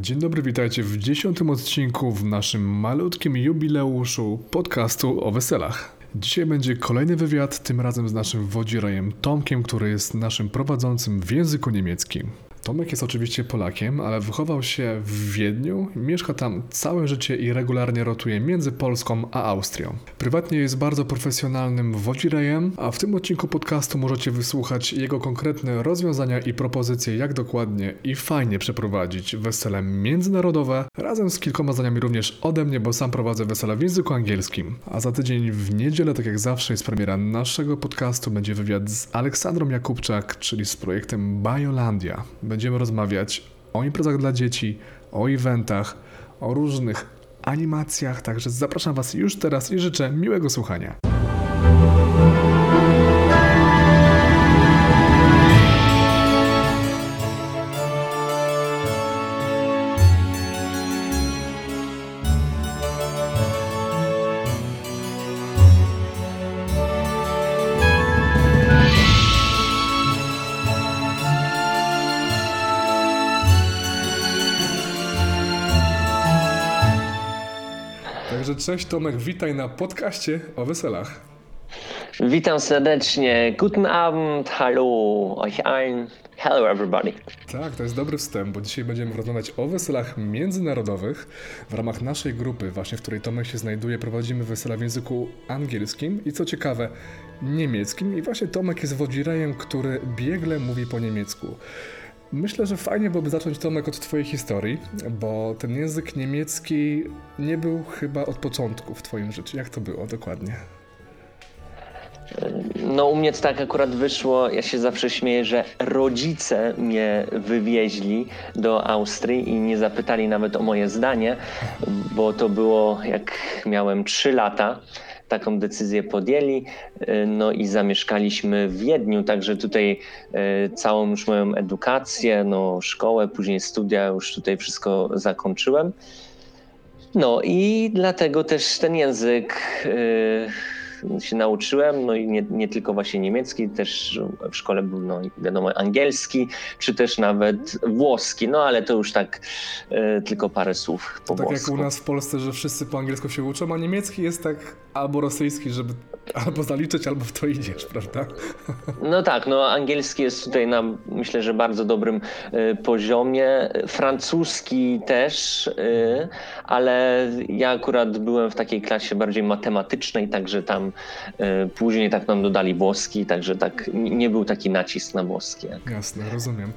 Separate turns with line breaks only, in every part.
Dzień dobry, witajcie w dziesiątym odcinku w naszym malutkim jubileuszu podcastu o weselach. Dzisiaj będzie kolejny wywiad, tym razem z naszym wodzirejem Tomkiem, który jest naszym prowadzącym w języku niemieckim. Tomek jest oczywiście Polakiem, ale wychował się w Wiedniu, mieszka tam całe życie i regularnie rotuje między Polską a Austrią. Prywatnie jest bardzo profesjonalnym wodzirejem, a w tym odcinku podcastu możecie wysłuchać jego konkretne rozwiązania i propozycje, jak dokładnie i fajnie przeprowadzić wesele międzynarodowe, razem z kilkoma zdaniami również ode mnie, bo sam prowadzę wesela w języku angielskim. A za tydzień w niedzielę, tak jak zawsze, jest premiera naszego podcastu, będzie wywiad z Aleksandrą Jakubczak, czyli z projektem Biolandia będziemy rozmawiać o imprezach dla dzieci, o eventach, o różnych animacjach, także zapraszam Was już teraz i życzę miłego słuchania. Także cześć Tomek, witaj na podcaście o weselach.
Witam serdecznie. Guten Abend, hallo euch allen. Hello everybody.
Tak, to jest dobry wstęp, bo dzisiaj będziemy rozmawiać o weselach międzynarodowych. W ramach naszej grupy, właśnie w której Tomek się znajduje, prowadzimy wesela w języku angielskim i co ciekawe, niemieckim. I właśnie Tomek jest wodzirejem, który biegle mówi po niemiecku. Myślę, że fajnie byłoby zacząć Tomek od Twojej historii, bo ten język niemiecki nie był chyba od początku w Twoim życiu. Jak to było dokładnie?
No u mnie to tak akurat wyszło, ja się zawsze śmieję, że rodzice mnie wywieźli do Austrii i nie zapytali nawet o moje zdanie, bo to było jak miałem 3 lata taką decyzję podjęli, no i zamieszkaliśmy w Wiedniu, także tutaj e, całą już moją edukację, no szkołę, później studia, już tutaj wszystko zakończyłem. No i dlatego też ten język e, się nauczyłem, no i nie, nie, tylko właśnie niemiecki, też w szkole był, no wiadomo, angielski, czy też nawet włoski, no ale to już tak e, tylko parę słów po
to tak
włosku.
jak u nas w Polsce, że wszyscy po angielsku się uczą, a niemiecki jest tak albo rosyjski, żeby albo zaliczyć, albo w to idziesz, prawda?
No tak, no angielski jest tutaj na myślę, że bardzo dobrym y, poziomie. Francuski też, y, ale ja akurat byłem w takiej klasie bardziej matematycznej, także tam y, później tak nam dodali włoski, także tak nie był taki nacisk na włoski. Jak...
Jasne, rozumiem.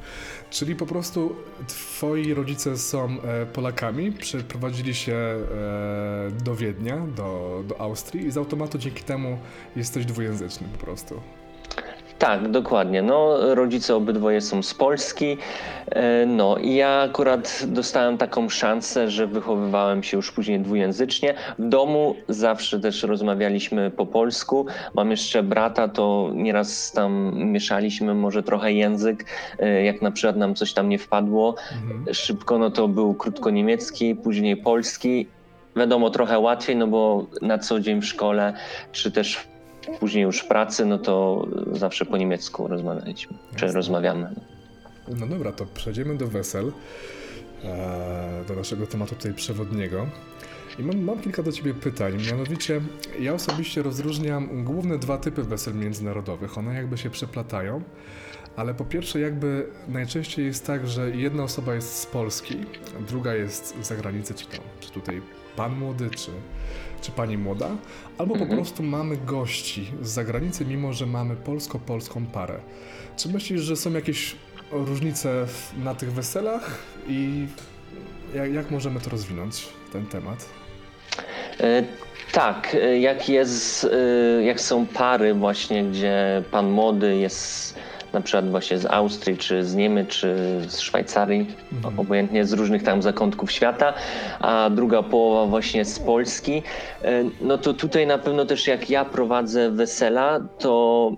Czyli po prostu twoi rodzice są e, Polakami, przeprowadzili się e, do Wiednia, do, do Austrii i z automatu dzięki temu jesteś dwujęzyczny po prostu.
Tak, dokładnie. No, rodzice obydwoje są z Polski. E, no i ja akurat dostałem taką szansę, że wychowywałem się już później dwujęzycznie. W domu zawsze też rozmawialiśmy po polsku. Mam jeszcze brata, to nieraz tam mieszaliśmy może trochę język. E, jak na przykład nam coś tam nie wpadło, mhm. szybko no to był krótko niemiecki, później polski. Wiadomo, trochę łatwiej, no bo na co dzień w szkole, czy też w później już w pracy, no to zawsze po niemiecku rozmawialiśmy, Jasne. czy rozmawiamy.
No dobra, to przejdziemy do wesel, e, do naszego tematu tutaj przewodniego. I mam, mam, kilka do Ciebie pytań. Mianowicie, ja osobiście rozróżniam główne dwa typy wesel międzynarodowych. One jakby się przeplatają, ale po pierwsze, jakby najczęściej jest tak, że jedna osoba jest z Polski, druga jest z zagranicy, czy, tam, czy tutaj pan młody, czy, czy pani młoda, albo po mhm. prostu mamy gości z zagranicy, mimo że mamy polsko-polską parę. Czy myślisz, że są jakieś różnice na tych weselach i jak, jak możemy to rozwinąć, ten temat?
E, tak, e, jak jest, e, jak są pary właśnie, gdzie pan młody jest na przykład właśnie z Austrii, czy z Niemiec, czy z Szwajcarii, mhm. obojętnie z różnych tam zakątków świata, a druga połowa właśnie z Polski, e, no to tutaj na pewno też jak ja prowadzę wesela, to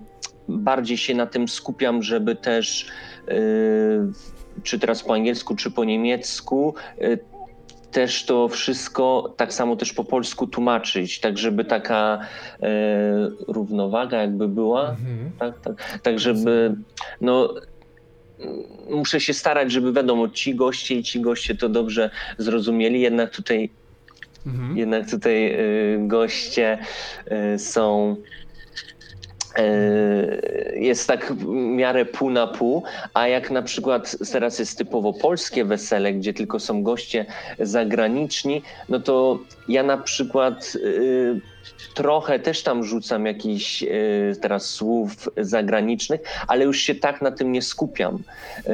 bardziej się na tym skupiam, żeby też e, czy teraz po angielsku, czy po niemiecku, e, też to wszystko tak samo też po polsku tłumaczyć, tak żeby taka e, równowaga jakby była, mhm. tak, tak, tak żeby no muszę się starać, żeby wiadomo, ci goście i ci goście to dobrze zrozumieli, jednak tutaj,
Mhm.
jednak tutaj y, goście y, są jest tak w miarę pół na pół, a jak na przykład teraz jest typowo polskie wesele, gdzie tylko są goście zagraniczni, no to ja na przykład y, trochę też tam rzucam jakichś y, teraz słów zagranicznych, ale już się tak na tym nie skupiam. Y,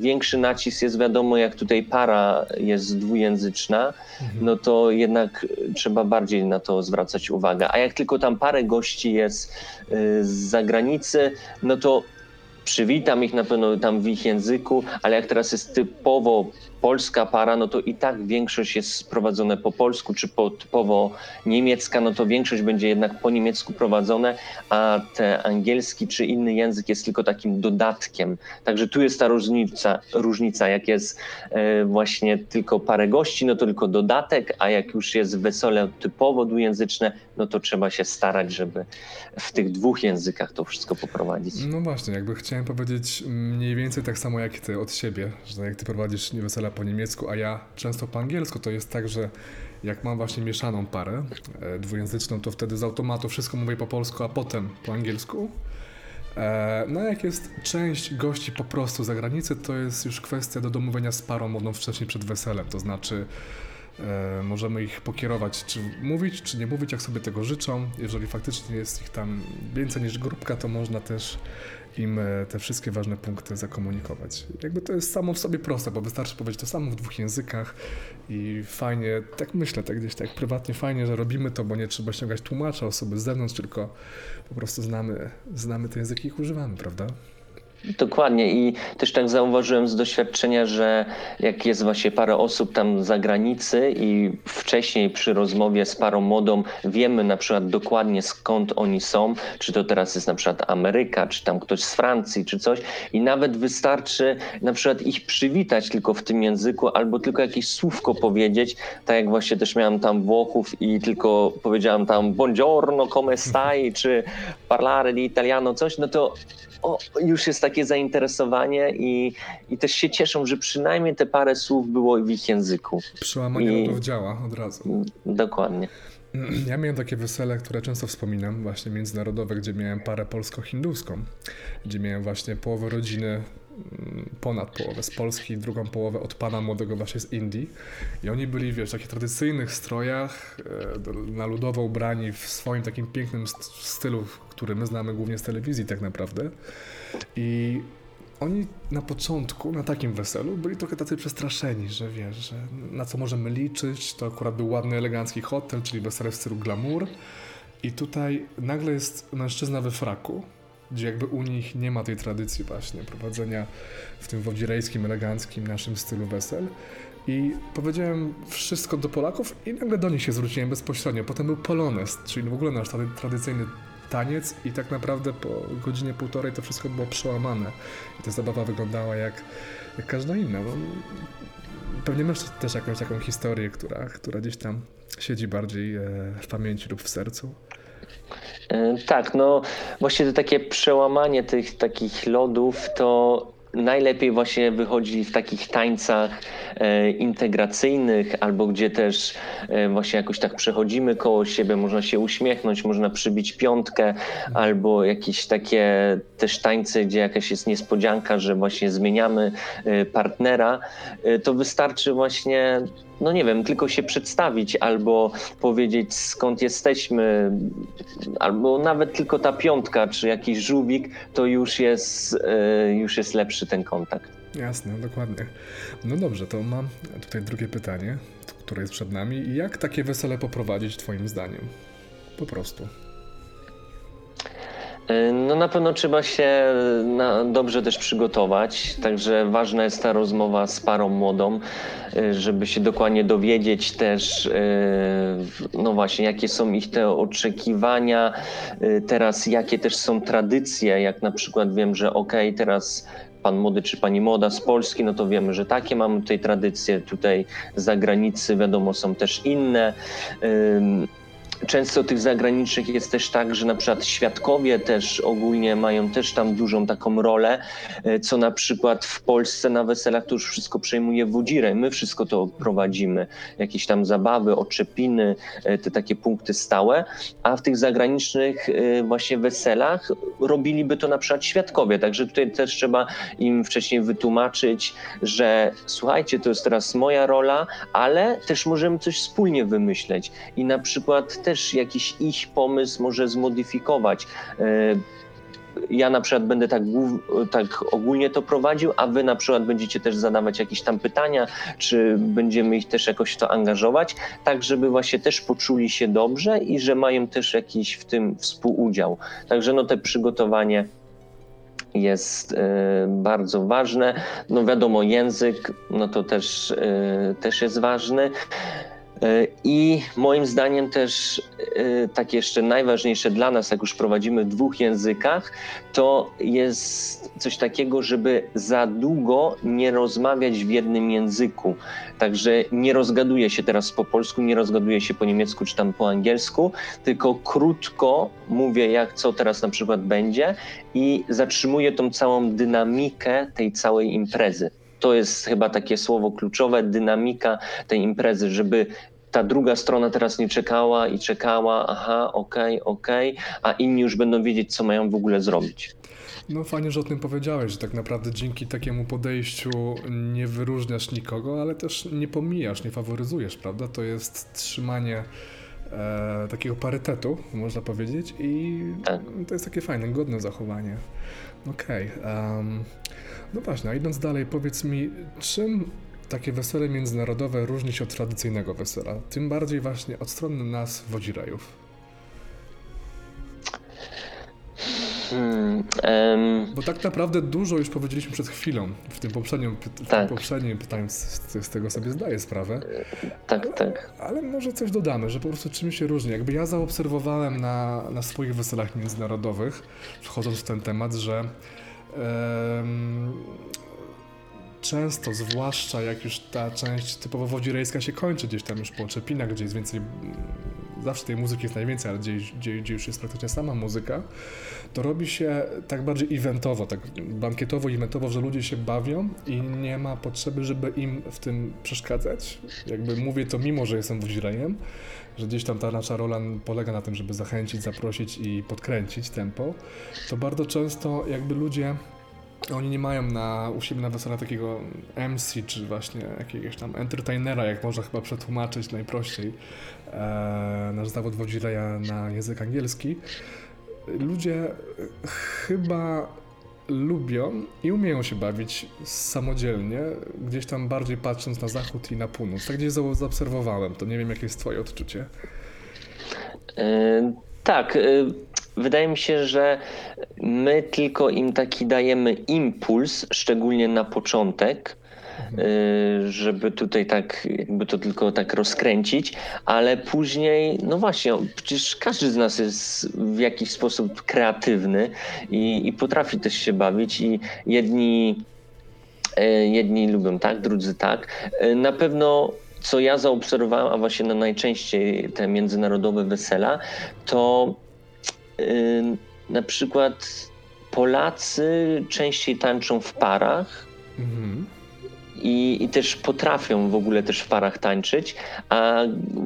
większy nacisk jest wiadomo, jak tutaj para jest dwujęzyczna, no to jednak trzeba bardziej na to zwracać uwagę. A jak tylko tam parę gości jest y, z zagranicy, no to przywitam ich na pewno tam w ich języku, ale jak teraz jest typowo polska para, no to i tak większość jest sprowadzone po polsku, czy po, typowo niemiecka, no to większość będzie jednak po niemiecku prowadzone, a te angielski czy inny język jest tylko takim dodatkiem. Także tu jest ta różnica, różnica jak jest e, właśnie tylko parę gości, no to tylko dodatek, a jak już jest wesele typowo dwujęzyczne, no to trzeba się starać, żeby w tych dwóch językach to wszystko poprowadzić.
No właśnie, jakby chciałem powiedzieć mniej więcej tak samo jak ty od siebie, że jak ty prowadzisz wesela po niemiecku, a ja często po angielsku, to jest tak, że jak mam właśnie mieszaną parę e, dwujęzyczną, to wtedy z automatu wszystko mówię po polsku, a potem po angielsku. E, no jak jest część gości po prostu z zagranicy, to jest już kwestia do domówienia z parą młodą wcześniej przed weselem, to znaczy e, możemy ich pokierować, czy mówić, czy nie mówić, jak sobie tego życzą. Jeżeli faktycznie jest ich tam więcej niż grupka, to można też im e, te wszystkie ważne punkty zakomunikować. Jakby to jest samo w sobie proste, bo wystarczy powiedzieć to samo w dwóch językach i fajnie, tak myślę, tak gdzieś tak prywatnie fajnie, że robimy to, bo nie trzeba ściągać tłumacza, osoby z zewnątrz, tylko po prostu znamy, znamy te języki i ich używamy, prawda?
Dokładnie. I też tak zauważyłem z doświadczenia, że jak jest właśnie parę osób tam z zagranicy i wcześniej przy rozmowie z parą młodą wiemy na przykład dokładnie skąd oni są, czy to teraz jest na przykład Ameryka, czy tam ktoś z Francji, czy coś. I nawet wystarczy na przykład ich przywitać tylko w tym języku albo tylko jakieś słówko powiedzieć, tak jak właśnie też miałem tam Włochów i tylko powiedziałem tam buongiorno, come stai, czy parlare di italiano, coś, no to o, już jest takie zainteresowanie i, i też się cieszą, że przynajmniej te parę słów było w ich języku.
Przełamanie
I-
rodów działa od razu.
Dokładnie.
Ja miałem takie wesele, które często wspominam, właśnie międzynarodowe, gdzie miałem parę polsko-hinduską, gdzie miałem właśnie połowę rodziny, ponad połowę z Polski, drugą połowę od pana młodego właśnie z Indii. I oni byli, wiesz, w takich tradycyjnych strojach, e, na ludowo ubrani w swoim takim pięknym st- stylu, który my znamy głównie z telewizji tak naprawdę. I oni na początku, na takim weselu, byli trochę tacy przestraszeni, że wiesz, że na co możemy liczyć. To akurat był ładny, elegancki hotel, czyli wesele w stylu glamour. I tutaj nagle jest mężczyzna we fraku, gdzie jakby u nich nie ma tej tradycji właśnie prowadzenia w tym wodzirejskim, eleganckim naszym stylu wesel. I powiedziałem wszystko do Polaków i nagle do nich się zwróciłem bezpośrednio. Potem był polonez, czyli w ogóle nasz trady- tradycyjny taniec i tak naprawdę po godzinie półtorej to wszystko było przełamane. I ta zabawa wyglądała jak, jak każda inna. No, pewnie masz też jakąś taką historię, która, która gdzieś tam siedzi bardziej e, w pamięci lub w sercu.
E, Tak, no właśnie to takie przełamanie tych takich lodów to najlepiej właśnie wychodzi w takich tańcach e, integracyjnych albo gdzie też e, właśnie jakoś tak przechodzimy koło siebie, można się uśmiechnąć, można przybić piątkę albo jakieś takie też tańce, gdzie jakaś jest niespodzianka, że właśnie zmieniamy e, partnera, e, to wystarczy właśnie no nie wiem, tylko się przedstawić albo powiedzieć skąd jesteśmy, albo nawet tylko ta piątka czy jakiś żółwik, to już jest, e, już jest lepszy ten kontakt.
Jasne, dokładnie. No dobrze, to mam tutaj drugie pytanie, które jest przed nami. Jak takie wesele poprowadzić Twoim zdaniem? Po prostu.
E, No na pewno trzeba się na, dobrze też przygotować, także ważna jest ta rozmowa z parą młodą, e, żeby się dokładnie dowiedzieć też, no właśnie, jakie są ich te oczekiwania, teraz jakie też są tradycje, jak na przykład wiem, że okej, teraz pan młody czy pani młoda z Polski, no to wiemy, że takie mamy tutaj tradycje, tutaj z zagranicy wiadomo są też inne. Często tych zagranicznych jest też tak, że na przykład świadkowie też ogólnie mają też tam dużą taką rolę, e, co na przykład w Polsce na weselach to już wszystko przejmuje wodzirę. My wszystko to prowadzimy. Jakieś tam zabawy, oczepiny, e, te takie punkty stałe, a w tych zagranicznych e, właśnie weselach robiliby to na przykład świadkowie. Także tutaj też trzeba im wcześniej wytłumaczyć, że słuchajcie, to jest teraz moja rola, ale też możemy coś wspólnie wymyśleć i na przykład też jakiś ich pomysł może zmodyfikować. E, ja na przykład będę tak, tak, ogólnie to prowadził, a wy na przykład będziecie też zadawać jakieś tam pytania, czy będziemy ich też jakoś w to angażować, tak żeby właśnie też poczuli się dobrze i że mają też jakiś w tym współudział. Także no te przygotowanie jest y, bardzo ważne. No wiadomo, język, no to też, y, też jest ważny. E, I moim zdaniem też tak jeszcze najważniejsze dla nas, jak już prowadzimy w dwóch językach, to jest coś takiego, żeby za długo nie rozmawiać w jednym języku. Także nie rozgaduję się teraz po polsku, nie rozgaduję się po niemiecku czy tam po angielsku, tylko krótko mówię, jak co teraz na przykład będzie i zatrzymuję tą całą dynamikę tej całej imprezy to jest chyba takie słowo kluczowe, dynamika tej imprezy, żeby ta druga strona teraz nie czekała i czekała, aha, okej, okay, okej, okay, a inni już będą wiedzieć, co mają w ogóle zrobić.
No fajnie, że o tym powiedziałeś, że tak naprawdę dzięki takiemu podejściu nie wyróżniasz nikogo, ale też nie pomijasz, nie faworyzujesz, prawda? To jest trzymanie e, takiego parytetu, można powiedzieć i tak. to jest takie fajne, godne zachowanie. Okej. Okay, um, no właśnie, a idąc dalej, powiedz mi, czym takie wesele międzynarodowe różni się od tradycyjnego wesela, tym bardziej właśnie od strony nas, wodzirajów. Hmm, um, Bo tak naprawdę dużo już powiedzieliśmy przed chwilą, w tym poprzednim, w tak. tym poprzednim pytaniu, z, z, tego sobie zdaję sprawę.
Tak,
ale,
tak.
Ale może coś dodamy, że po prostu czym się różni. Jakby ja zaobserwowałem na, na swoich weselach międzynarodowych, wchodząc w ten temat, że um, często, zwłaszcza jak już ta część typowo wodzirejska się kończy, gdzieś tam już po Czepinach, gdzie jest więcej, mm, zawsze tej muzyki jest najwięcej, ale gdzie, gdzie, gdzie już jest praktycznie sama muzyka, to robi się tak bardziej eventowo, tak bankietowo, eventowo, że ludzie się bawią i nie ma potrzeby, żeby im w tym przeszkadzać. Jakby mówię to mimo, że jestem wodzirejem, że gdzieś tam ta nasza rola polega na tym, żeby zachęcić, zaprosić i podkręcić tempo, to bardzo często jakby ludzie oni nie mają na, u siebie na wesela takiego MC, czy właśnie jakiegoś tam entertainera, jak można chyba przetłumaczyć najprościej e, nasz zawód wodzireja na język angielski. Ludzie chyba lubią i umieją się bawić samodzielnie, gdzieś tam bardziej patrząc na zachód i na północ. Tak gdzieś zaobserwowałem, to nie wiem jakie jest twoje odczucie.
Yy, tak, yy wydaje mi się, że my tylko im taki dajemy impuls, szczególnie na początek, y, żeby tutaj tak, jakby to tylko tak rozkręcić, ale później, no właśnie, przecież każdy z nas jest w jakiś sposób kreatywny i, i potrafi też się bawić i jedni, y, jedni lubią tak, drudzy tak. Y, na pewno co ja zaobserwowałem, a właśnie na najczęściej te międzynarodowe wesela, to na przykład Polacy częściej tańczą w parach. Mhm i, i też potrafią w ogóle też w parach tańczyć, a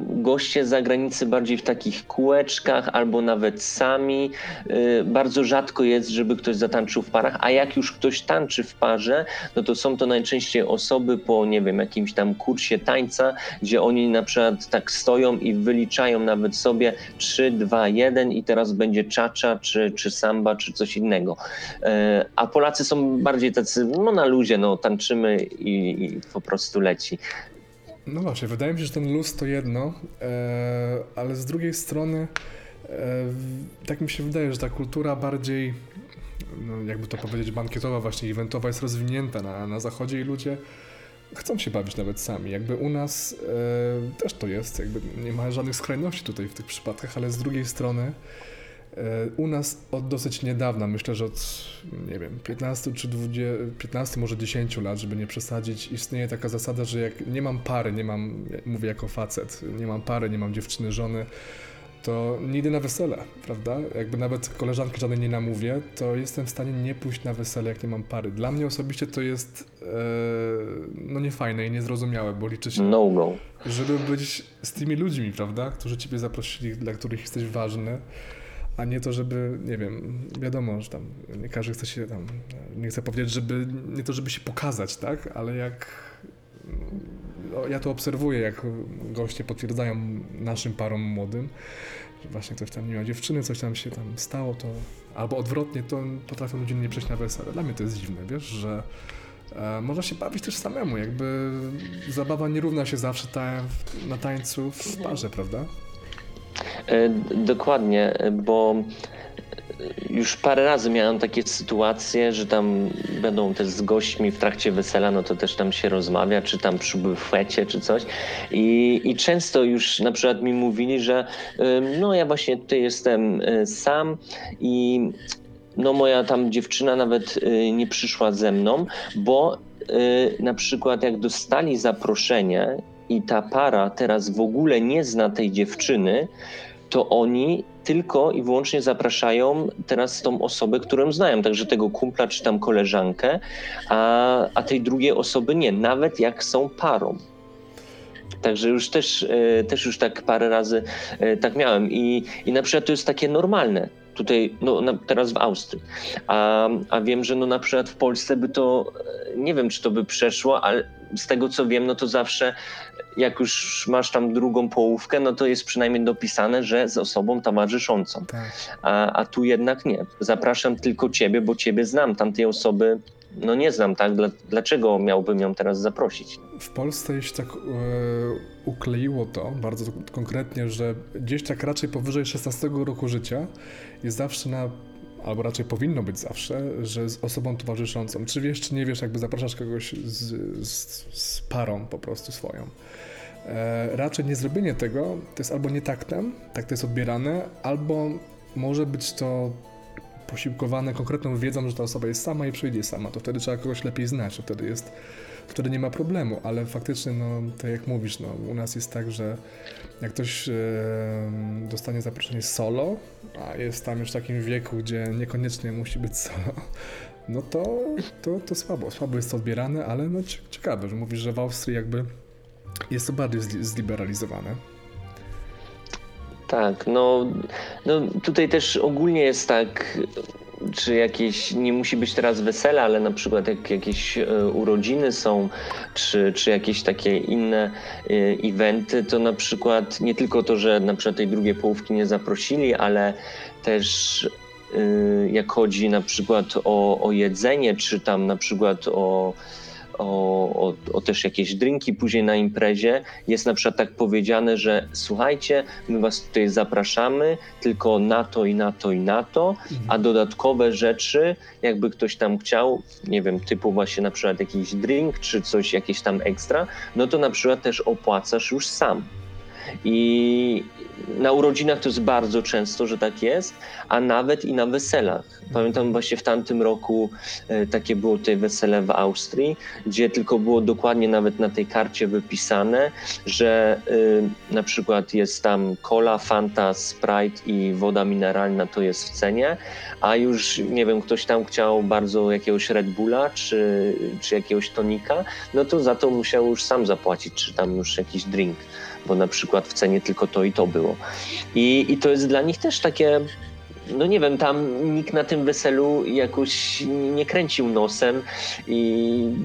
goście z zagranicy bardziej w takich kółeczkach albo nawet sami. Y, bardzo rzadko jest, żeby ktoś zatańczył w parach, a jak już ktoś tańczy w parze, no to są to najczęściej osoby po, nie wiem, jakimś tam kursie tańca, gdzie oni na przykład tak stoją i wyliczają nawet sobie 3, 2, 1 i teraz będzie czacza, czy, czy samba, czy coś innego. Y, a Polacy są bardziej tacy, no na luzie, no tańczymy i i, po prostu leci.
No właśnie, wydaje mi się, że ten luz to jedno, e, ale z drugiej strony e, tak mi się wydaje, że ta kultura bardziej, no jakby to powiedzieć, bankietowa, właśnie eventowa jest rozwinięta na, na zachodzie i ludzie chcą się bawić nawet sami. Jakby u nas e, też to jest, jakby nie ma żadnych skrajności tutaj w tych przypadkach, ale z drugiej strony u nas od dosyć niedawna, myślę, że od nie wiem, 15 czy 20, 15, może 10 lat, żeby nie przesadzić, istnieje taka zasada, że jak nie mam pary, nie mam, mówię jako facet, nie mam pary, nie mam dziewczyny, żony, to nie idę na wesele, prawda? Jakby nawet koleżanki żadnej nie namówię, to jestem w stanie nie pójść na wesele, jak nie mam pary. Dla mnie osobiście to jest e, no niefajne i niezrozumiałe, bo liczy się,
No go.
żeby być z tymi ludźmi, prawda? Którzy ciebie zaprosili, dla których jesteś ważny, a nie to, żeby, nie wiem, wiadomo, że tam nie każdy chce się tam, nie chcę powiedzieć, żeby, nie to, żeby się pokazać, tak? Ale jak no, ja to obserwuję, jak goście potwierdzają naszym parom młodym, że właśnie ktoś tam nie miał dziewczyny, coś tam się tam stało, to albo odwrotnie, to potrafią ludzie nie przejść na wesele. Dla mnie to jest dziwne, wiesz, że e, można się bawić też samemu, jakby zabawa nie równa się zawsze ta, na tańcu w parze, prawda?
E, Dokładnie, bo już parę razy miałem takie sytuacje, że tam będą też z gośćmi w trakcie wesela, no to też tam się rozmawia, czy tam przy bufecie, czy coś. I, I często już na przykład mi mówili, że no ja właśnie tutaj jestem y, sam i no moja tam dziewczyna nawet nie przyszła ze mną, bo na przykład jak dostali zaproszenie i ta para teraz w ogóle nie zna tej dziewczyny, to oni tylko i wyłącznie zapraszają teraz tą osobę, którą znają, także tego kumpla czy tam koleżankę, a, a tej drugiej osoby nie, nawet jak są parą. Także już też, e, też już tak parę razy e, tak miałem i, i na przykład to jest takie normalne. Tutaj, no na, teraz w Austrii. A, a wiem, że no na przykład w Polsce by to, e, nie wiem czy to by przeszło, ale z tego co wiem, no to zawsze jak już masz tam drugą połówkę, no to jest przynajmniej dopisane, że z osobą towarzyszącą.
Tak.
A, a tu jednak nie. Zapraszam tylko ciebie, bo ciebie znam. Tamtej osoby no nie znam, tak? Dla, dlaczego miałbym ją teraz zaprosić?
W Polsce się tak e, ukleiło to bardzo konkretnie, że gdzieś tak raczej powyżej 16 roku życia jest zawsze na albo raczej powinno być zawsze, że z osobą towarzyszącą. Czy wiesz, czy nie wiesz, jakby zapraszasz kogoś z, z, z parą po prostu swoją. E, raczej nie zrobienie tego to jest albo nietaktem, tak to jest odbierane, albo może być to posiłkowane konkretną wiedzą, że ta osoba jest sama i przyjdzie sama, to wtedy trzeba kogoś lepiej znać, to wtedy jest, wtedy nie ma problemu, ale faktycznie, no, tak jak mówisz, no, u nas jest tak, że jak ktoś e, dostanie zaproszenie solo, a jest tam już w takim wieku, gdzie niekoniecznie musi być solo, no to, to, to słabo, słabo jest to odbierane, ale no ciekawe, że mówisz, że w Austrii jakby jest to bardziej zliberalizowane.
Tak, no, no tutaj też ogólnie jest tak, czy jakieś, nie musi być teraz wesele, ale na przykład jak jakieś e, urodziny są, czy, czy jakieś takie inne e, eventy, to na przykład nie tylko to, że na przykład tej drugiej połówki nie zaprosili, ale też e, jak chodzi na przykład o, o jedzenie, czy tam na przykład o o, o, o, też jakieś drinki później na imprezie, jest na przykład tak powiedziane, że słuchajcie, my was tutaj zapraszamy tylko na to i na to i na to, a dodatkowe rzeczy, jakby ktoś tam chciał, nie wiem, typu właśnie na przykład jakiś drink czy coś jakieś tam ekstra, no to na przykład też opłacasz już sam. I na urodzinach to jest bardzo często, że tak jest, a nawet i na weselach. Pamiętam właśnie w tamtym roku e, takie było tutaj wesele w Austrii, gdzie tylko było dokładnie nawet na tej karcie wypisane, że y, na przykład jest tam cola, fanta, sprite i woda mineralna to jest w cenie, a już nie wiem, ktoś tam chciał bardzo jakiegoś Red Bulla czy, czy jakiegoś tonika, no to za to musiał już sam zapłacić, czy tam już jakiś drink bo na przykład w cenie tylko to i to było. I, i to jest dla nich też takie no nie wiem, tam nikt na tym weselu jakoś nie kręcił nosem i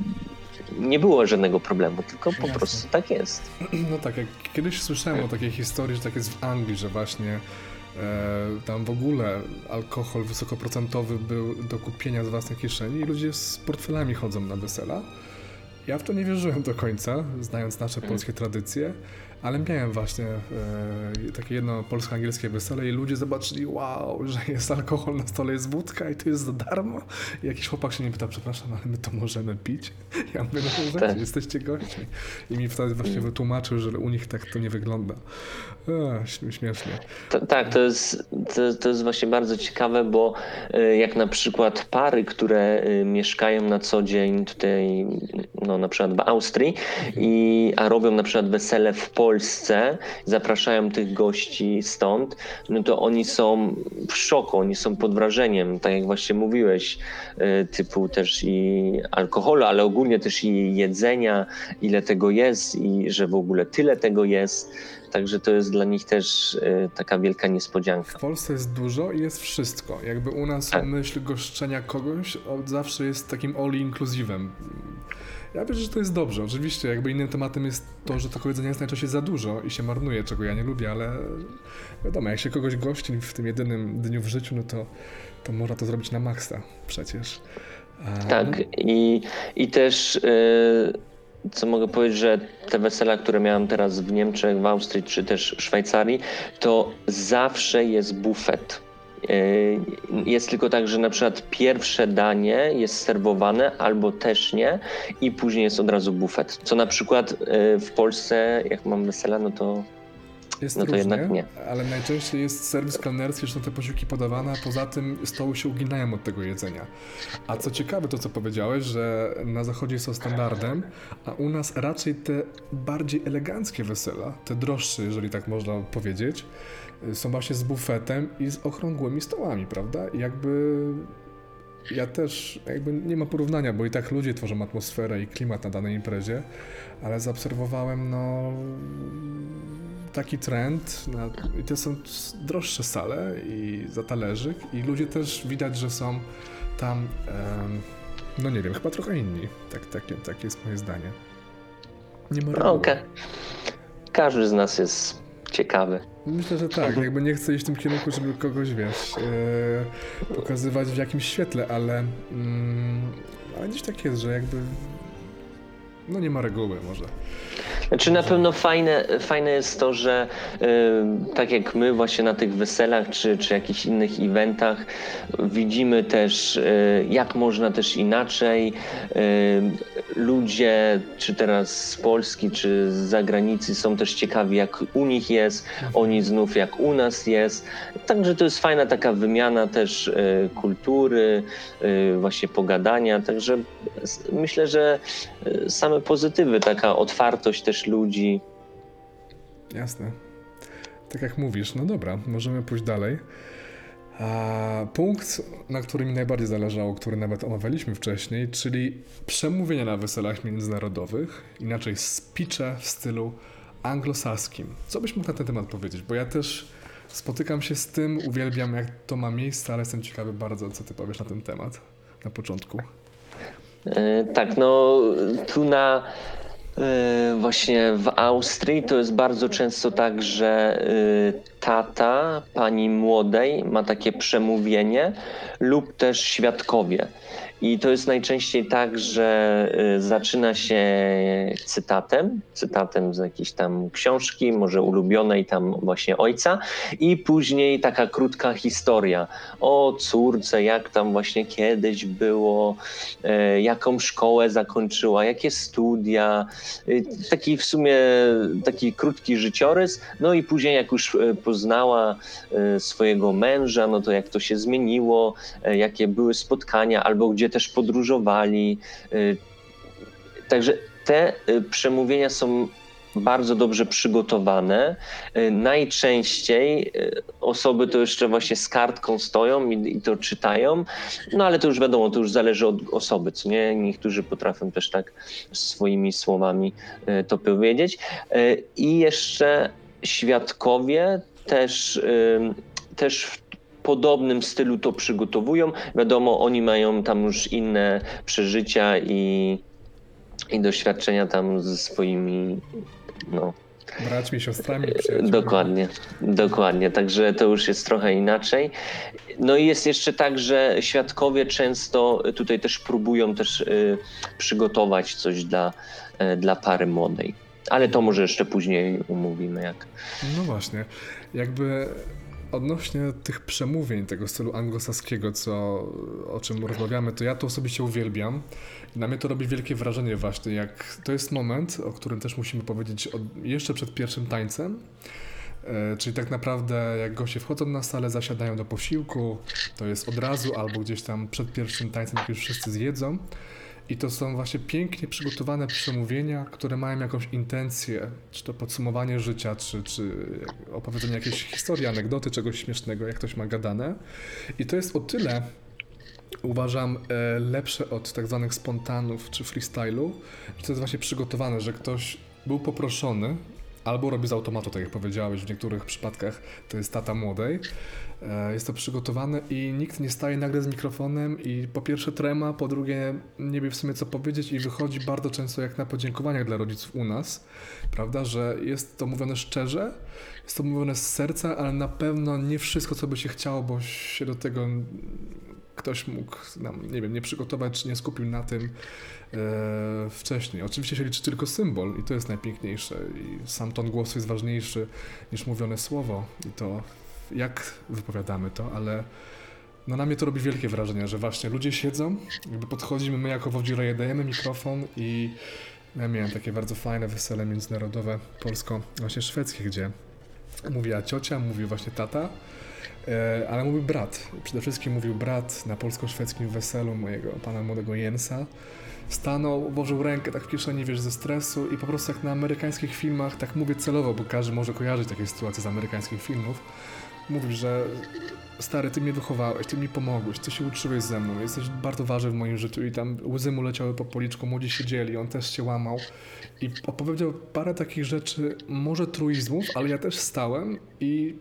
nie było żadnego problemu, tylko po Jasne. prostu tak jest.
No tak, jak kiedyś słyszałem o takiej historii, że tak jest w Anglii, że właśnie e, tam w ogóle alkohol wysokoprocentowy był do kupienia z własnej kieszeni i ludzie z portfelami chodzą na wesela. Ja w to nie wierzyłem do końca, znając nasze mm. polskie tradycje, ale miałem właśnie e, takie jedno polsko-angielskie wesele i ludzie zobaczyli, wow, że jest alkohol na stole, jest wódka i to jest za darmo. I jakiś chłopak się nie pyta, przepraszam, ale my to możemy pić? Ja mówię, no możecie, tak. jesteście gośćmi. I mi wtedy właśnie mm. wytłumaczył, że u nich tak to nie wygląda. Śmiesznie.
To, tak, to jest, to, to jest właśnie bardzo ciekawe, bo e, jak na przykład pary, które e, mieszkają na co dzień tutaj no, na przykład w Austrii, i, a robią na przykład wesele w Polsce, zapraszają tych gości stąd, no to oni są w szoku, oni są pod wrażeniem, tak jak właśnie mówiłeś, y, typu też i alkoholu, ale ogólnie też i jedzenia, ile tego jest i że w ogóle tyle tego jest. Także to jest dla nich też y, taka wielka niespodzianka.
W Polsce jest dużo i jest wszystko. Jakby u nas
Tak.
myśl goszczenia kogoś od zawsze jest takim all inclusivem. Ja wierzę, że to jest dobrze. Oczywiście, jakby innym tematem jest to, że tego jedzenia jest najczęściej za dużo i się marnuje, czego ja nie lubię, ale wiadomo, jak się kogoś gości w tym jedynym dniu w życiu, no to, to można to zrobić na maksa przecież. A,
Tak,
no,
i, i też y, co mogę powiedzieć, że te wesela, które miałem teraz w Niemczech, w Austrii czy też Szwajcarii, to zawsze jest bufet. Y, Jest tylko tak, że na przykład pierwsze danie jest serwowane albo też nie i później jest od razu bufet. Co na przykład y, w Polsce, jak mam wesela, no to
Jest
No to
różnie,
jednak nie.
ale najczęściej jest serwis kelnerski, że są te posiłki podawane, a poza tym stoły się uginają od tego jedzenia. A co ciekawe to, co powiedziałeś, że na zachodzie to standardem, a u nas raczej te bardziej eleganckie wesela, te droższe, jeżeli tak można powiedzieć, są właśnie z bufetem i z okrągłymi stołami, prawda? I jakby ja też jakby nie ma porównania, bo i tak ludzie tworzą atmosferę i klimat na danej imprezie, ale zaobserwowałem no taki trend na, i to są droższe sale i za talerzyk i ludzie też widać, że są tam em, no nie wiem, chyba trochę inni. Tak, takie, takie jest moje zdanie. Nie ma
no, ka- każdy z nas jest ciekawy.
Myślę, że tak. Jakby nie chcę iść w tym kierunku, żeby kogoś, wiesz, e, pokazywać w jakimś świetle, ale, mm, ale gdzieś tak jest, że jakby no nie ma reguły może.
Znaczy na pewno fajne, fajne jest to, że y, tak jak my właśnie na tych weselach czy, czy jakichś innych eventach widzimy też y, jak można też inaczej. Y, ludzie czy teraz z Polski czy z zagranicy są też ciekawi jak u nich jest, oni znów jak u nas jest. Także to jest fajna taka wymiana też y, kultury, y, właśnie pogadania. Także myślę, że y, same pozytywy, taka otwartość też ludzi.
Jasne. Tak jak mówisz, no dobra, możemy pójść dalej. A punkt, na którym mi najbardziej zależało, który nawet omawialiśmy wcześniej, czyli przemówienia na weselach międzynarodowych, inaczej speeche w stylu anglosaskim. Co byś mógł na ten temat powiedzieć? Bo ja też spotykam się z tym, uwielbiam jak to ma miejsce, ale jestem ciekawy bardzo, co ty powiesz na ten temat na początku.
E, Tak, no tu na e, właśnie w Austrii to jest bardzo często tak, że e, tata pani młodej ma takie przemówienie lub też świadkowie. I to jest najczęściej tak, że e, zaczyna się cytatem, cytatem z jakiejś tam książki, może ulubionej tam właśnie ojca, i później taka krótka historia. O córce, jak tam właśnie kiedyś było, e, jaką szkołę zakończyła, jakie studia, e, taki w sumie taki krótki życiorys, no i później jak już poznała swojego męża, no to jak to się zmieniło, jakie były spotkania, albo gdzie też podróżowali. e, Także te e, przemówienia są bardzo dobrze przygotowane. E, Najczęściej osoby to jeszcze właśnie z kartką stoją i, to czytają, no ale to już wiadomo, to już zależy od osoby, co nie? Niektórzy potrafią też tak swoimi słowami to powiedzieć. I jeszcze świadkowie też, też w podobnym stylu to przygotowują. Wiadomo, oni mają tam już inne przeżycia i, i doświadczenia tam ze swoimi no,
Braćmi, siostrami, przyjaciółmi.
Dokładnie, dokładnie. Także to już jest trochę inaczej. No i jest jeszcze tak, że świadkowie często tutaj też próbują też y, przygotować coś dla, y, dla pary młodej. Ale to może jeszcze później umówimy, jak.
No właśnie, jakby odnośnie tych przemówień tego stylu anglosaskiego, co, o czym rozmawiamy, to ja to osobiście uwielbiam. Na mnie to robi wielkie wrażenie właśnie, jak to jest moment, o którym też musimy powiedzieć od, jeszcze przed pierwszym tańcem. E, czyli tak naprawdę jak goście wchodzą na salę, zasiadają do posiłku, to jest od razu albo gdzieś tam przed pierwszym tańcem, jak już wszyscy zjedzą. I to są właśnie pięknie przygotowane przemówienia, które mają jakąś intencję, czy to podsumowanie życia, czy, czy opowiedzenie jakiejś historii, anegdoty, czegoś śmiesznego, jak ktoś ma gadane. I to jest o tyle, uważam, e, lepsze od tak zwanych spontanów czy freestylu, że to jest właśnie przygotowane, że ktoś był poproszony, albo robi z automatu, tak jak powiedziałeś, w niektórych przypadkach to jest tata młodej. E, Jest to przygotowane i nikt nie staje nagle z mikrofonem i po pierwsze trema, po drugie nie wie w sumie co powiedzieć i wychodzi bardzo często jak na podziękowaniach dla rodziców u nas, prawda, że jest to mówione szczerze, jest to mówione z serca, ale na pewno nie wszystko, co by się chciało, bo się do tego ktoś mógł nam, nie wiem, nie przygotować, czy nie skupił na tym e, wcześniej. Oczywiście się liczy tylko symbol i to jest najpiękniejsze i sam ton głosu jest ważniejszy niż mówione słowo i to jak wypowiadamy to, ale no na mnie to robi wielkie wrażenie, że właśnie ludzie siedzą, jakby podchodzimy, my jako Wodzireje dajemy mikrofon i ja miałem takie bardzo fajne wesele międzynarodowe polsko, właśnie szwedzkie, gdzie mówiła ciocia, mówił właśnie tata, e, ale mówił brat. Przede wszystkim mówił brat na polsko-szwedzkim weselu mojego pana młodego Jensa. Stanął, włożył rękę tak w kieszeni, wiesz, ze stresu i po prostu jak na amerykańskich filmach, tak mówię celowo, bo każdy może kojarzyć takie sytuacje z amerykańskich filmów, mówił, że stary, ty mnie wychowałeś, ty mi pomogłeś, ty się uczyłeś ze mną, jesteś bardzo ważny w moim życiu i tam łzy mu leciały po policzku, młodzi siedzieli, on też się łamał. I opowiedział parę takich rzeczy, może truizmów, ale ja też stałem i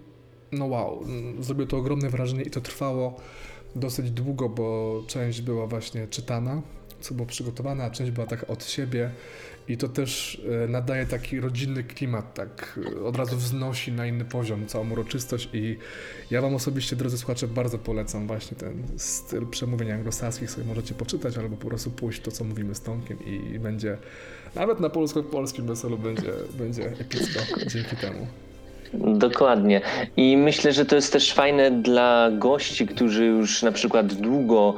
no wow, zrobiło to ogromne wrażenie i to trwało dosyć długo, bo część była właśnie czytana, co było przygotowane, a część była taka od siebie i to też e, nadaje taki rodzinny klimat, tak e, od razu wznosi na inny poziom całą uroczystość i ja wam osobiście, drodzy słuchacze, bardzo polecam właśnie ten styl przemówień anglosaskich, sobie możecie poczytać albo po prostu pójść to, co mówimy z Tomkiem i będzie, nawet na polsko-polskim weselu będzie, będzie epicko dzięki temu.
Dokładnie. I myślę, że to jest też fajne dla gości, którzy już na przykład długo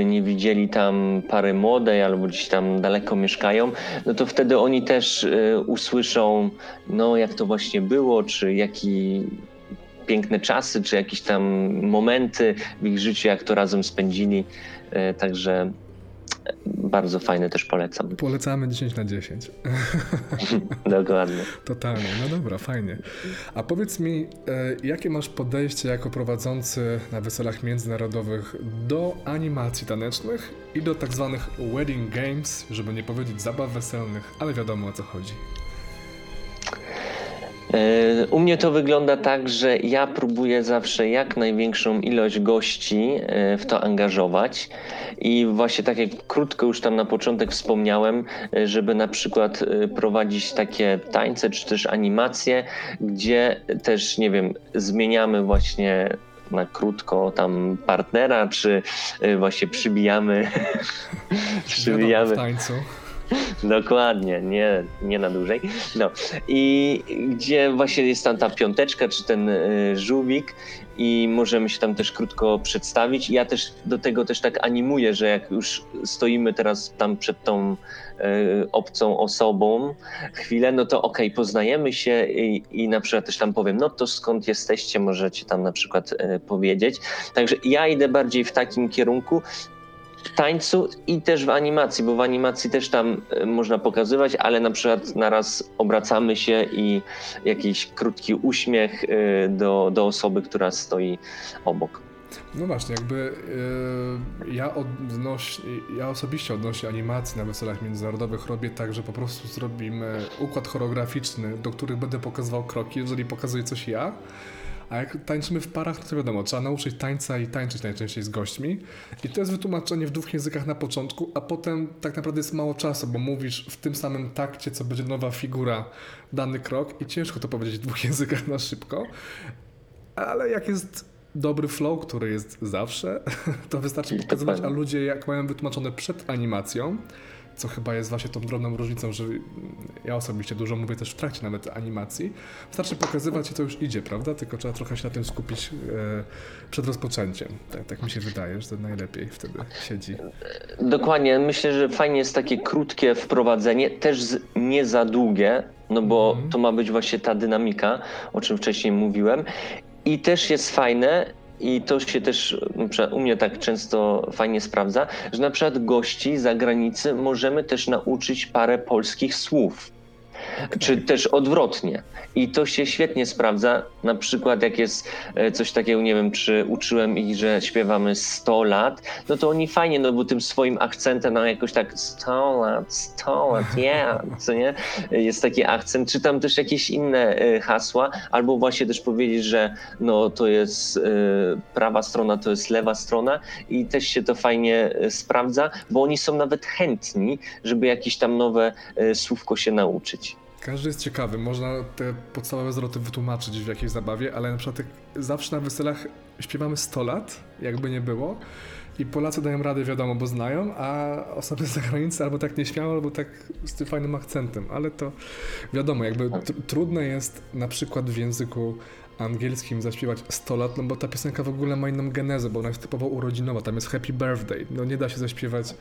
y, nie widzieli tam pary młodej albo gdzieś tam daleko mieszkają, no to wtedy oni też y, usłyszą, no jak to właśnie było, czy jaki piękne czasy, czy jakieś tam momenty w ich życiu, jak to razem spędzili. Y, Także bardzo fajne też polecam.
Polecamy 10 na 10.
Dokładnie.
Totalnie, no dobra, fajnie. A powiedz mi, e, jakie masz podejście jako prowadzący na weselach międzynarodowych do animacji tanecznych i do tak zwanych wedding games, żeby nie powiedzieć zabaw weselnych, ale wiadomo o co chodzi.
E, U mnie to wygląda tak, że ja próbuję zawsze jak największą ilość gości e, w to angażować i właśnie tak jak krótko już tam na początek wspomniałem, e, żeby na przykład prowadzić takie tańce czy też animacje, gdzie też, nie wiem, zmieniamy właśnie na krótko tam partnera, czy właśnie przybijamy, przybijamy
w tańcu.
Dokładnie, nie, nie na dłużej. No i gdzie właśnie jest tam ta piąteczka, czy ten y, żółwik i możemy się tam też krótko przedstawić. Ja też do tego też tak animuję, że jak już stoimy teraz tam przed tą y, obcą osobą chwilę, no to okej, poznajemy się i, i na przykład też tam powiem, no to skąd jesteście, możecie tam na przykład y, powiedzieć. Także ja idę bardziej w takim kierunku, w tańcu i też w animacji, bo w animacji też tam e, można pokazywać, ale na przykład naraz obracamy się i jakiś krótki uśmiech e, do, do osoby, która stoi obok.
No właśnie, jakby e, ja odnoś, ja osobiście odnośnie animacji na weselach międzynarodowych robię tak, że po prostu zrobimy układ choreograficzny, do których będę pokazywał kroki, jeżeli pokazuję coś ja. A jak tańczymy w parach, no to wiadomo, trzeba nauczyć tańca i tańczyć najczęściej z gośćmi. I to jest wytłumaczenie w dwóch językach na początku, a potem tak naprawdę jest mało czasu, bo mówisz w tym samym takcie, co będzie nowa figura, dany krok i ciężko to powiedzieć w dwóch językach na szybko. Ale jak jest dobry flow, który jest zawsze, to wystarczy pokazywać, a ludzie jak mają wytłumaczone przed animacją, co chyba jest właśnie tą drobną różnicą, że ja osobiście dużo mówię też w trakcie nawet animacji, wystarczy pokazywać i to już idzie, prawda? Tylko trzeba trochę się na tym skupić e, przed rozpoczęciem. Tak, tak mi się wydaje, że to najlepiej wtedy siedzi.
Dokładnie, myślę, że fajnie jest takie krótkie wprowadzenie, też nie za długie, no bo
Mhm.
to ma być właśnie ta dynamika, o czym wcześniej mówiłem. I też jest fajne, i to się też u mnie tak często fajnie sprawdza, że na przykład gości z zagranicy możemy też nauczyć parę polskich słów. Czy też odwrotnie. I to się świetnie sprawdza. Na przykład, jak jest e, coś takiego, nie wiem, czy uczyłem ich, że śpiewamy 100 lat, no to oni fajnie, no bo tym swoim akcentem, no jakoś tak 100 lat, 100 lat, yeah, co nie? Jest taki akcent. Czy tam też jakieś inne e, hasła, albo właśnie też powiedzieć, że no to jest e, prawa strona, to jest lewa strona i też się to fajnie sprawdza, bo oni są nawet chętni, żeby jakieś tam nowe słówko się nauczyć.
Każdy jest ciekawy, można te podstawowe zwroty wytłumaczyć w jakiejś zabawie, ale na przykład zawsze na weselach śpiewamy 100 lat, jakby nie było. I Polacy dają radę, wiadomo, bo znają, a osoby z zagranicy albo tak nieśmiało, albo tak z tym fajnym akcentem, ale to wiadomo, jakby trudne jest na przykład w języku angielskim zaśpiewać 100 lat, no bo ta piosenka w ogóle ma inną genezę, bo ona jest typowo urodzinowa, tam jest Happy Birthday, no nie da się zaśpiewać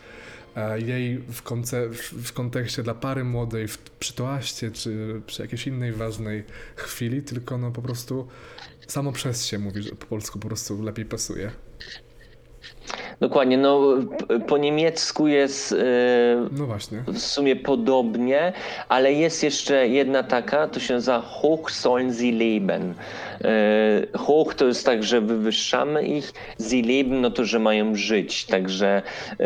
jej w, konce, w, kontekście dla pary młodej, w, przy toaście czy przy jakiejś innej ważnej chwili, tylko no po prostu samo przez się mówi, że po polsku po prostu lepiej pasuje.
Dokładnie, no po niemiecku jest yy, no w sumie podobnie, ale jest jeszcze jedna taka, to się nazywa Hoch sollen sie leben. Yy, hoch to jest tak, że wywyższamy ich, sie leben no to, że mają żyć, także yy,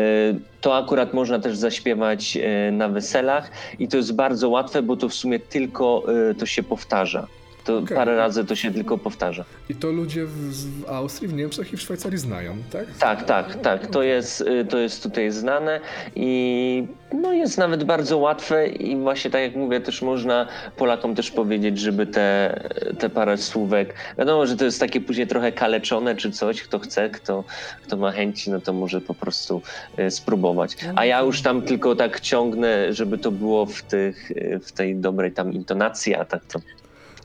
to akurat można też zaśpiewać na weselach i to jest bardzo łatwe, bo to w sumie tylko to się powtarza. To okay. parę razy to się tylko powtarza.
I to ludzie w, w, Austrii, w Niemczech i w Szwajcarii znają, tak?
Tak, tak, tak. To jest, y, to jest tutaj znane i no jest nawet bardzo łatwe i właśnie tak jak mówię, też można Polakom też powiedzieć, żeby te, te parę słówek, wiadomo, że to jest takie później trochę kaleczone czy coś, kto chce, kto, kto ma chęci, no to może po prostu y, spróbować. A ja już tam tylko tak ciągnę, żeby to było w, tych, y, w tej dobrej tam intonacji, a tak to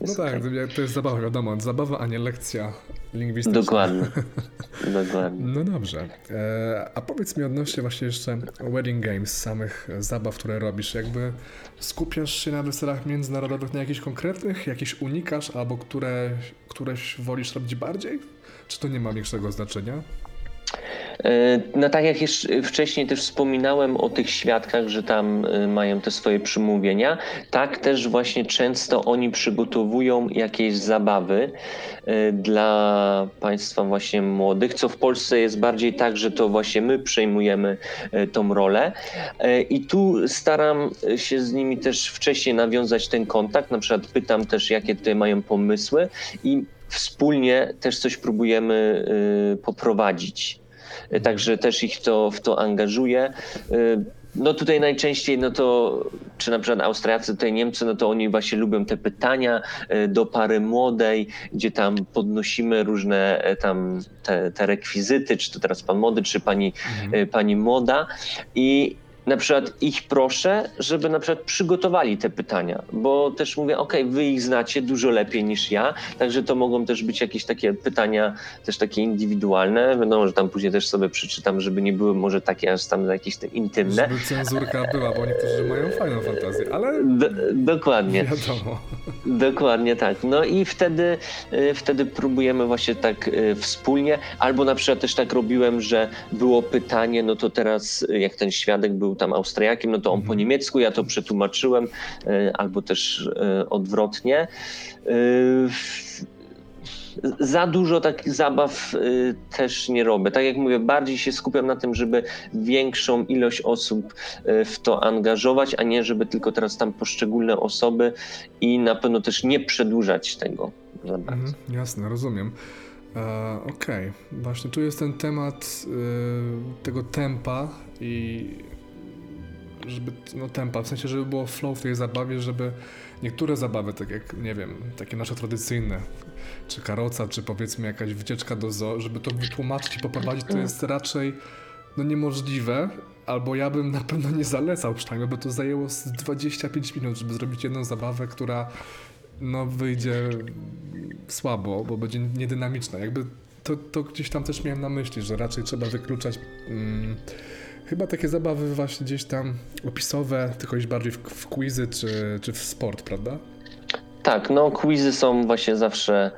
no tak, to jest zabawa, wiadomo. Zabawa, a nie lekcja lingwistyczna.
Dokładnie. Dokładnie.
No dobrze. E, a powiedz mi odnośnie właśnie jeszcze wedding games, samych zabaw, które robisz. Jakby skupiasz się na weselach międzynarodowych na jakichś konkretnych, jakieś unikasz, albo które, któreś wolisz robić bardziej? Czy to nie ma większego znaczenia?
E, no tak jak już wcześniej też wspominałem o tych świadkach, że tam e, mają te swoje przymówienia, tak też właśnie często oni przygotowują jakieś zabawy e, dla państwa właśnie młodych, co w Polsce jest bardziej tak, że to właśnie my przejmujemy tą rolę i tu staram się z nimi też wcześniej nawiązać ten kontakt, na przykład pytam też jakie tutaj mają pomysły i wspólnie też coś próbujemy poprowadzić. E, także też ich to, w to angażuje. E, no tutaj najczęściej, no to, czy na przykład Austriacy, tutaj Niemcy, no to oni właśnie lubią te pytania e, do pary młodej, gdzie tam podnosimy różne tam te, te rekwizyty, czy to teraz pan młody, czy pani, mhm. pani młoda i na przykład ich proszę, żeby na przykład przygotowali te pytania, bo też mówię, ok, wy ich znacie dużo lepiej niż ja, także to mogą też być jakieś takie pytania, też takie indywidualne. Wiadomo, że tam później też sobie przeczytam, żeby nie były może takie aż tam jakieś te intymne.
Żeby cenzurka była, bo niektórzy mają fajną fantazję, ale...
Do, dokładnie. Wiadomo. Dokładnie tak. No i wtedy, y, wtedy próbujemy właśnie tak y, wspólnie, albo na przykład też tak robiłem, że było pytanie, no to teraz y, jak ten świadek był tam Austriakiem, no to on po mhm. niemiecku, ja to przetłumaczyłem, e, albo też e, odwrotnie. E, za dużo takich zabaw też nie robię. Tak jak mówię, bardziej się skupiam na tym, żeby większą ilość osób w to angażować, a nie żeby tylko teraz tam poszczególne osoby i na pewno też nie przedłużać tego za bardzo. Mhm,
jasne, rozumiem. E, Okej, okay. właśnie tu jest ten temat y, tego tempa i żeby, no tempa, w sensie, żeby było flow w tej zabawie, żeby niektóre zabawy, tak jak, nie wiem, takie nasze tradycyjne, czy karoca, czy powiedzmy jakaś wycieczka do zoo, żeby to wytłumaczyć i poprowadzić, to jest raczej no niemożliwe, albo ja bym na pewno nie zalecał przynajmniej, bo to zajęło z 25 minut, żeby zrobić jedną zabawę, która no wyjdzie słabo, bo będzie niedynamiczna. Jakby to, to gdzieś tam też miałem na myśli, że raczej trzeba wykluczać mm, Chyba takie zabawy właśnie gdzieś tam opisowe, tylko iść bardziej w, w quizy czy, czy w sport, prawda?
Tak, no quizy są właśnie zawsze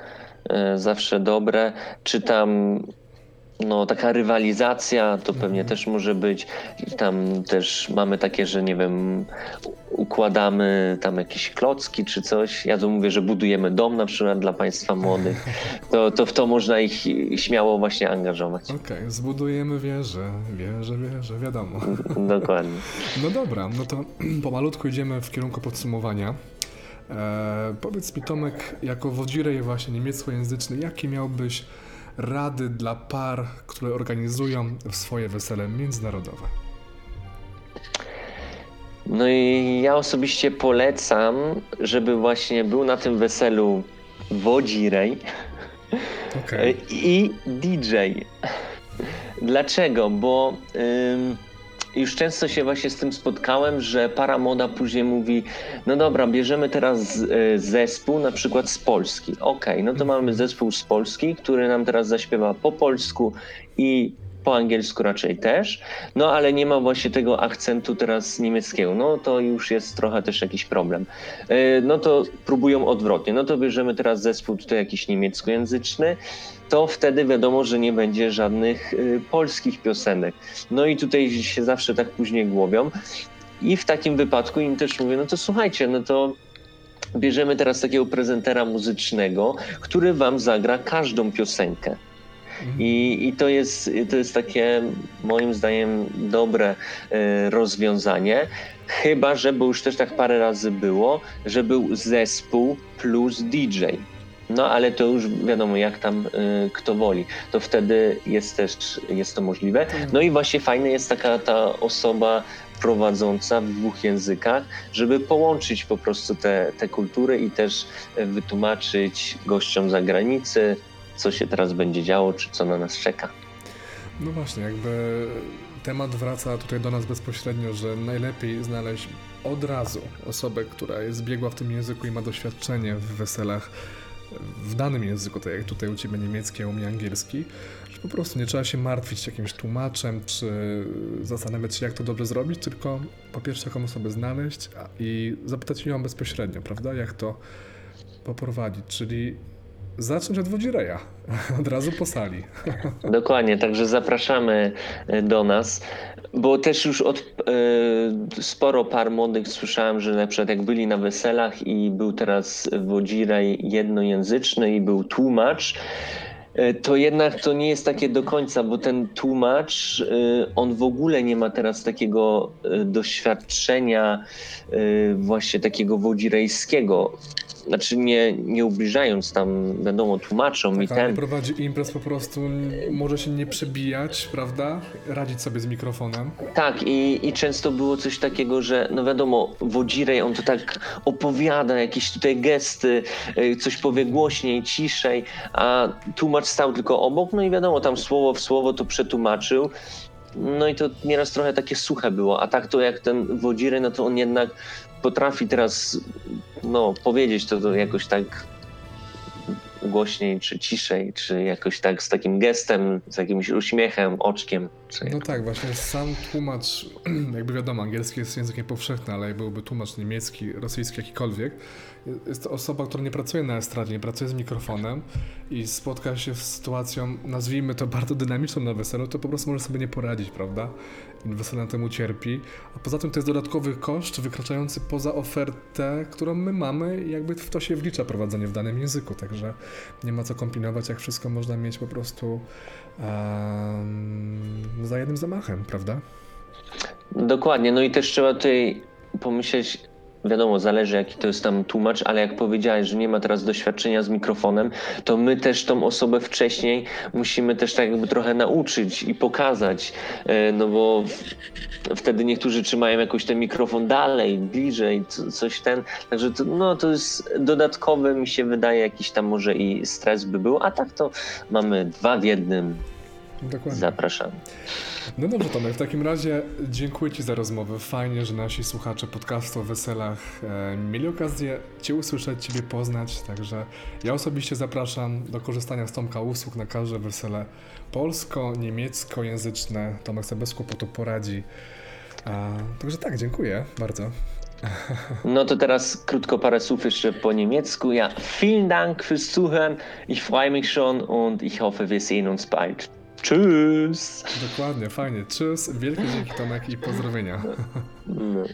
e, zawsze dobre. Czy tam no, taka rywalizacja to pewnie też może być. Tam też mamy takie, że nie wiem, układamy tam jakieś klocki czy coś. Ja to mówię, że budujemy dom na przykład dla państwa młodych. To, to w to można ich śmiało właśnie angażować.
Okej, okay, zbudujemy wieżę, wieżę, wieżę, wiadomo.
Dokładnie.
No dobra, no to pomalutku idziemy w kierunku podsumowania. E, powiedz mi Tomek, jako wodzirej właśnie niemieckojęzyczny, jaki miałbyś rady dla par, które organizują swoje wesele międzynarodowe?
No i ja osobiście polecam, żeby właśnie był na tym weselu wodzirej okay. i DJ. Dlaczego? Bo ym, już często się właśnie z tym spotkałem, że para moda później mówi, no dobra, bierzemy teraz e, zespół na przykład z Polski. Okej, okay, no to mamy zespół z Polski, który nam teraz zaśpiewa po polsku i po angielsku raczej też, no ale nie ma właśnie tego akcentu teraz niemieckiego, no to już jest trochę też jakiś problem. E, no to próbują odwrotnie, no to bierzemy teraz zespół tutaj jakiś niemieckojęzyczny, to wtedy wiadomo, że nie będzie żadnych y, polskich piosenek. No i tutaj się zawsze tak później głowią. I w takim wypadku im też mówię, no to słuchajcie, no to bierzemy teraz takiego prezentera muzycznego, który wam zagra każdą piosenkę. Mhm. I, I, to, jest, to jest takie moim zdaniem dobre y, rozwiązanie. Chyba, że, bo już też tak parę razy było, że był zespół plus DJ. No ale to już wiadomo, jak tam y, kto woli. To wtedy jest też jest to możliwe. Tak. No i właśnie fajna jest taka ta osoba prowadząca w dwóch językach, żeby połączyć po prostu te, te kultury i też wytłumaczyć gościom zagranicy, co się teraz będzie działo, czy co na nas czeka.
No właśnie, jakby temat wraca tutaj do nas bezpośrednio, że najlepiej znaleźć od razu osobę, która jest biegła w tym języku i ma doświadczenie w weselach w danym języku, tak jak tutaj u Ciebie niemiecki, a u mnie angielski, że po prostu nie trzeba się martwić jakimś tłumaczem, czy zastanawiać się, jak to dobrze zrobić, tylko po pierwsze taką osobę znaleźć i zapytać ją bezpośrednio, prawda, jak to poprowadzić, czyli zacząć od wodzireja, od razu po sali.
Dokładnie, także zapraszamy e, do nas, bo też już od e, sporo par młodych słyszałem, że na przykład jak byli na weselach i był teraz wodzirej jednojęzyczny i był tłumacz, e, to jednak to nie jest takie do końca, bo ten tłumacz, on w ogóle nie ma teraz takiego doświadczenia właśnie takiego wodzirejskiego znaczy nie, nie ubliżając tam, wiadomo, tłumaczą tak, mi ten.
prowadzi imprez po prostu, może się nie przebijać, prawda? Radzić sobie z mikrofonem.
Tak i, i często było coś takiego, że no wiadomo, Wodzirej, on to tak opowiada, jakieś tutaj gesty, y, coś powie głośniej, ciszej, a tłumacz stał tylko obok, no i wiadomo, tam słowo w słowo to przetłumaczył. No i to nieraz trochę takie suche było, a tak to jak ten Wodzirej, no to on jednak potrafi teraz no, powiedzieć to, to jakoś tak głośniej, czy ciszej, czy jakoś tak z takim gestem, z jakimś uśmiechem, oczkiem.
No tak, właśnie sam tłumacz, jakby wiadomo, angielski jest językiem powszechnym, ale byłby tłumacz niemiecki, rosyjski, jakikolwiek, jest to osoba, która nie pracuje na estradzie, nie pracuje z mikrofonem i spotka się z sytuacją, nazwijmy to bardzo dynamiczną na weselu, to po prostu może sobie nie poradzić, prawda? I wesele na tym ucierpi. A poza tym to jest dodatkowy koszt wykraczający poza ofertę, którą my mamy i jakby w to się wlicza prowadzenie w danym języku, także nie ma co kombinować, jak wszystko można mieć po prostu um, za jednym zamachem, prawda?
Dokładnie, no i też trzeba tutaj pomyśleć, wiadomo, zależy jaki to jest tam tłumacz, ale jak powiedziałeś, że nie ma teraz doświadczenia z mikrofonem, to my też tą osobę wcześniej musimy też tak jakby trochę nauczyć i pokazać, e, no bo wtedy niektórzy trzymają jakoś ten mikrofon dalej, bliżej, coś ten, także to, no to jest dodatkowy, mi się wydaje, jakiś tam może i stres by był, a tak to mamy dwa w jednym. Dokładnie. Zapraszam.
No dobrze, Tomek, w takim razie dziękuję Ci za rozmowę. Fajnie, że nasi słuchacze podcastu o weselach e, mieli okazję Cię usłyszeć, Ciebie poznać, także ja osobiście zapraszam do korzystania z Tomka usług na każde wesele polsko-niemieckojęzyczne. Tomek sobie bez kłopotu poradzi. E, także tak, dziękuję bardzo.
No to teraz krótko parę słów jeszcze po niemiecku. Ja, vielen Dank fürs Zuhören. Ich freue mich schon und ich hoffe, wir sehen uns bald. Tschüss.
Dokładnie, fajnie. Tschüss. Wielkie dzięki Tomek i pozdrowienia.
No.